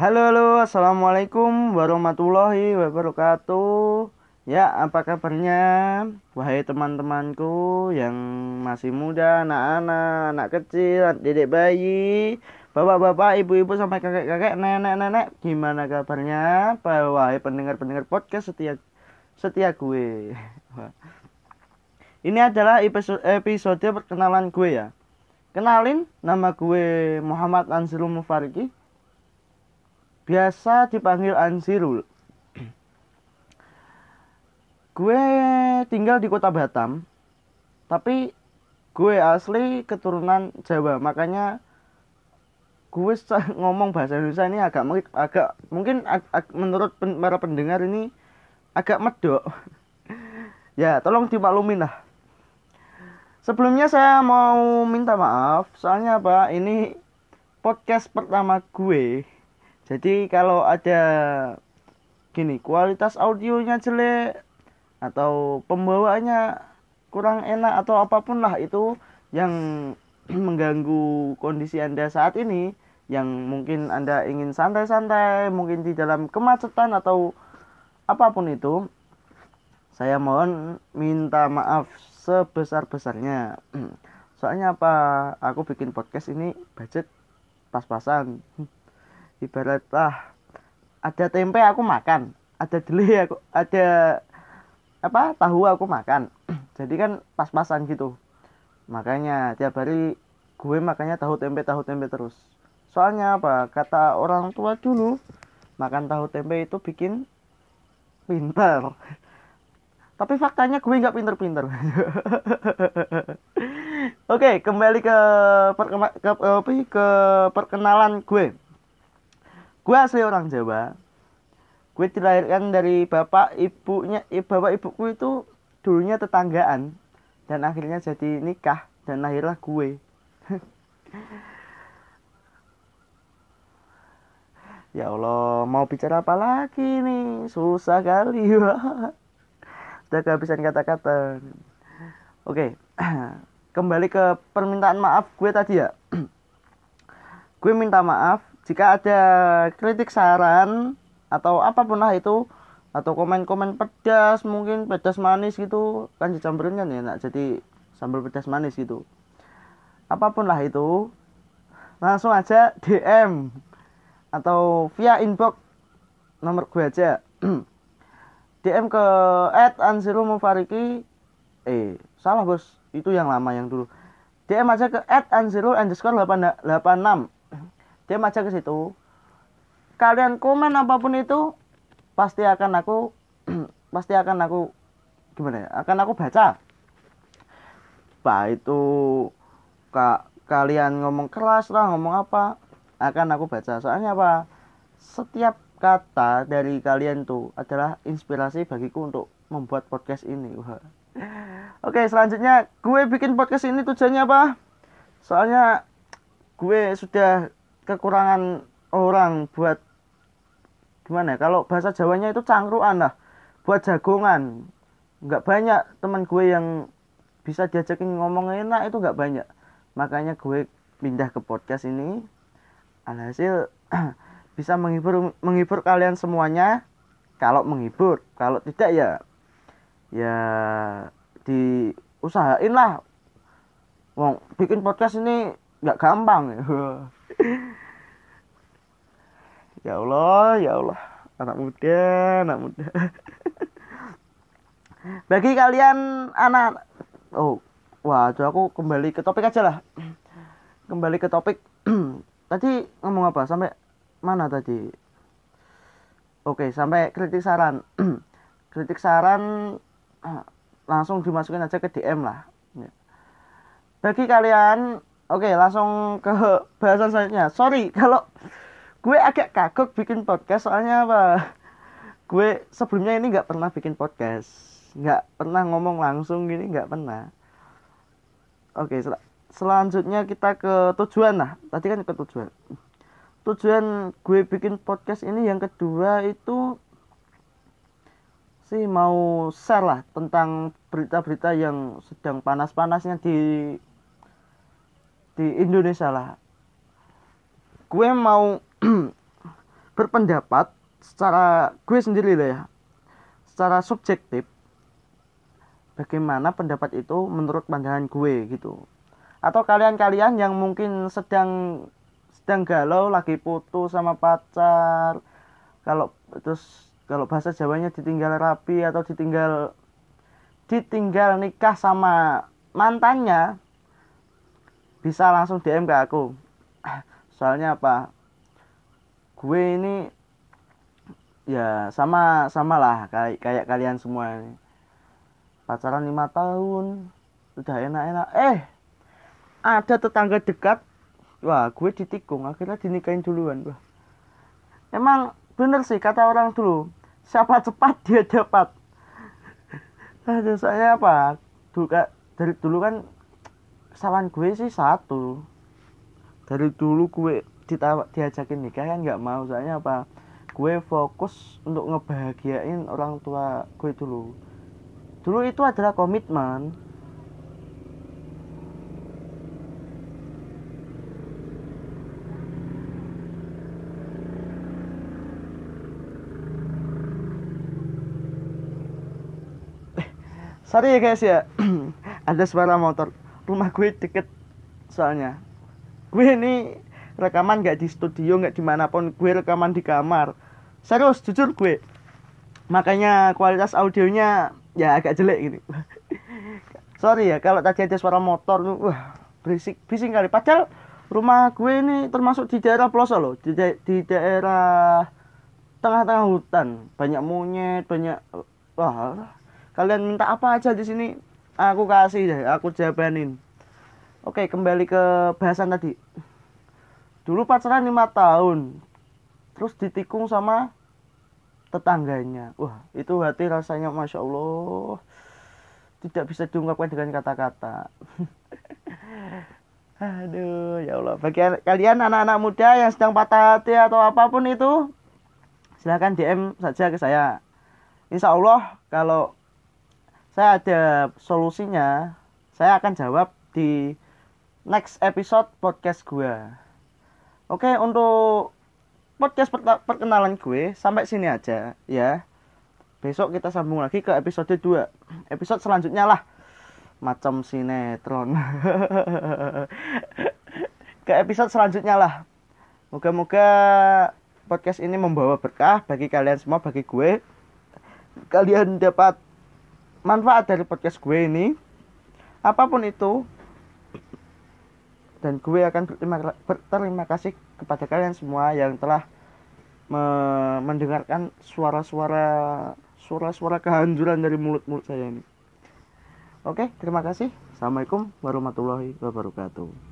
Halo, halo, assalamualaikum warahmatullahi wabarakatuh. Ya, apa kabarnya, wahai teman-temanku yang masih muda, anak-anak, anak kecil, dedek bayi, bapak-bapak, ibu-ibu, sampai kakek-kakek, nenek-nenek, gimana kabarnya, wahai pendengar-pendengar podcast setia setia gue. Ini adalah episode, episode perkenalan gue ya. Kenalin, nama gue Muhammad Ansirul Mufariki biasa dipanggil Ansirul. gue tinggal di kota Batam, tapi gue asli keturunan Jawa, makanya gue ngomong bahasa Indonesia ini agak agak mungkin ag, ag, menurut pen, para pendengar ini agak medok. ya, tolong dimaklumin lah. Sebelumnya saya mau minta maaf, soalnya apa? Ini podcast pertama gue jadi kalau ada gini kualitas audionya jelek atau pembawaannya kurang enak atau apa pun lah itu yang mengganggu kondisi anda saat ini yang mungkin anda ingin santai-santai mungkin di dalam kemacetan atau apa pun itu saya mohon minta maaf sebesar-besarnya. Soalnya apa? Aku bikin podcast ini budget pas-pasan ibaratlah ada tempe aku makan ada deli aku ada apa tahu aku makan. Jadi kan pas-pasan gitu. Makanya tiap hari gue makanya tahu tempe tahu tempe terus. Soalnya apa? Kata orang tua dulu makan tahu tempe itu bikin pinter. Tapi faktanya gue nggak pinter-pinter. Oke kembali ke, ke, ke, ke perkenalan gue gue asli orang Jawa. Gue dilahirkan dari bapak ibunya bapak ibuku itu dulunya tetanggaan dan akhirnya jadi nikah dan lahirlah gue. Ya Allah mau bicara apa lagi nih? Susah kali udah kehabisan kata-kata. Oke kembali ke permintaan maaf gue tadi ya gue minta maaf jika ada kritik saran atau apa pun lah itu atau komen-komen pedas mungkin pedas manis gitu kan dicampurin kan ya jadi sambal pedas manis gitu. Apa pun lah itu langsung aja DM atau via inbox nomor gue aja. DM ke at Mufariki. Eh salah bos itu yang lama yang dulu. DM aja ke at underscore 86 dia aja ke situ. Kalian komen apa pun itu pasti akan aku pasti akan aku gimana ya akan aku baca. Bah itu kak kalian ngomong keras lah ngomong apa akan aku baca. Soalnya apa? Setiap kata dari kalian tuh adalah inspirasi bagiku untuk membuat podcast ini. Wah. oke selanjutnya gue bikin podcast ini tujuannya apa? Soalnya gue sudah kekurangan orang buat gimana ya? Kalau bahasa Jawanya itu cangkruan lah. Buat jagongan. Nggak banyak teman gue yang bisa diajakin ngomong enak itu nggak banyak. Makanya gue pindah ke podcast ini. Alhasil bisa menghibur menghibur kalian semuanya. Kalau menghibur kalau tidak ya ya diusahain lah. Wong bikin podcast ini nggak gampang Allah ya Allah. Anak muda anak muda. Bagi kalian anak oh wah aku kembali ke topik aja lah. Kembali ke topik. Tadi ngomong apa? Sampai mana tadi? Oke sampai kritik saran. Kritik saran langsung dimasukin aja ke DM lah. Ya. bagi kalian oke langsung ke bahasan selanjutnya. Sorry kalau gue agak kagok bikin podcast soalnya apa? Gue sebelumnya ini nggak pernah bikin podcast. Nggak pernah ngomong langsung gini nggak pernah. Oke sel selanjutnya kita ke tujuan lah. Tadi kan ke tujuan. Tujuan gue bikin podcast ini yang kedua itu sih mau share lah tentang berita-berita yang sedang panas-panasnya di di Indonesia lah. Gue mau berpendapat secara gue sendiri lah ya secara subjektif bagaimana pendapat itu menurut pandangan gue gitu. Atau kalian-kalian yang mungkin sedang sedang galau lagi putus sama pacar kalau terus kalau bahasa Jawanya ditinggal rapi atau ditinggal ditinggal nikah sama mantannya bisa langsung DM ke aku. Soalnya apa? Gue ini ya sama sama lah kayak kayak kalian semua ini. Pacaran lima tahun udah enak-enak. Eh ada tetangga dekat. Wah gue ditikung akhirnya dinikahin duluan. Wah. Emang bener sih kata orang dulu siapa cepat dia dapat. Ada saya apa? Dulu dari dulu kan kesalahan gue sih satu. Dari dulu gue diajakin nikah kan nggak mau. Soalnya apa? Gue fokus untuk ngebahagiain orang tua gue dulu. Dulu itu adalah komitmen. Eh, sorry ya guys ya. Ada suara motor rumah gue deket soalnya. Gue ini rekaman gak di studio nggak di mana pun gue rekaman di kamar. Serius jujur gue. Makanya kualitas audionya ya agak jelek gini sorry ya kalau tadi ada suara motor wah berisik bising kali. Padahal rumah gue ini termasuk di daerah pelosok loh di, da di daerah tengah-tengah hutan. Banyak monyet banyak wah kalian minta apa aja di sini aku kasih deh aku jabanin Oke, kembali ke bahasan tadi. Dulu pacaran lima tahun, terus ditikung sama tetangganya. Wah, itu hati rasanya masya Allah tidak bisa diungkapkan dengan kata-kata. Aduh, ya Allah. Bagi kalian anak-anak muda yang sedang patah hati atau apa pun itu, silahkan DM saja ke saya. Insya Allah kalau saya ada solusinya, saya akan jawab di next episode podcast gue. Oke, untuk podcast perkenalan gue sampai sini aja ya. Besok kita sambung lagi ke episode 2. Episode selanjutnya lah. Macam sinetron. ke episode selanjutnya lah. Moga-moga podcast ini membawa berkah bagi kalian semua, bagi gue. Kalian dapat manfaat dari podcast gue ini. Apa pun itu, dan gue akan berterima, berterima kasih kepada kalian semua yang telah me mendengarkan suara-suara suara-suara kehancuran dari mulut-mulut saya ini. Oke, terima kasih. Assalamualaikum warahmatullahi wabarakatuh.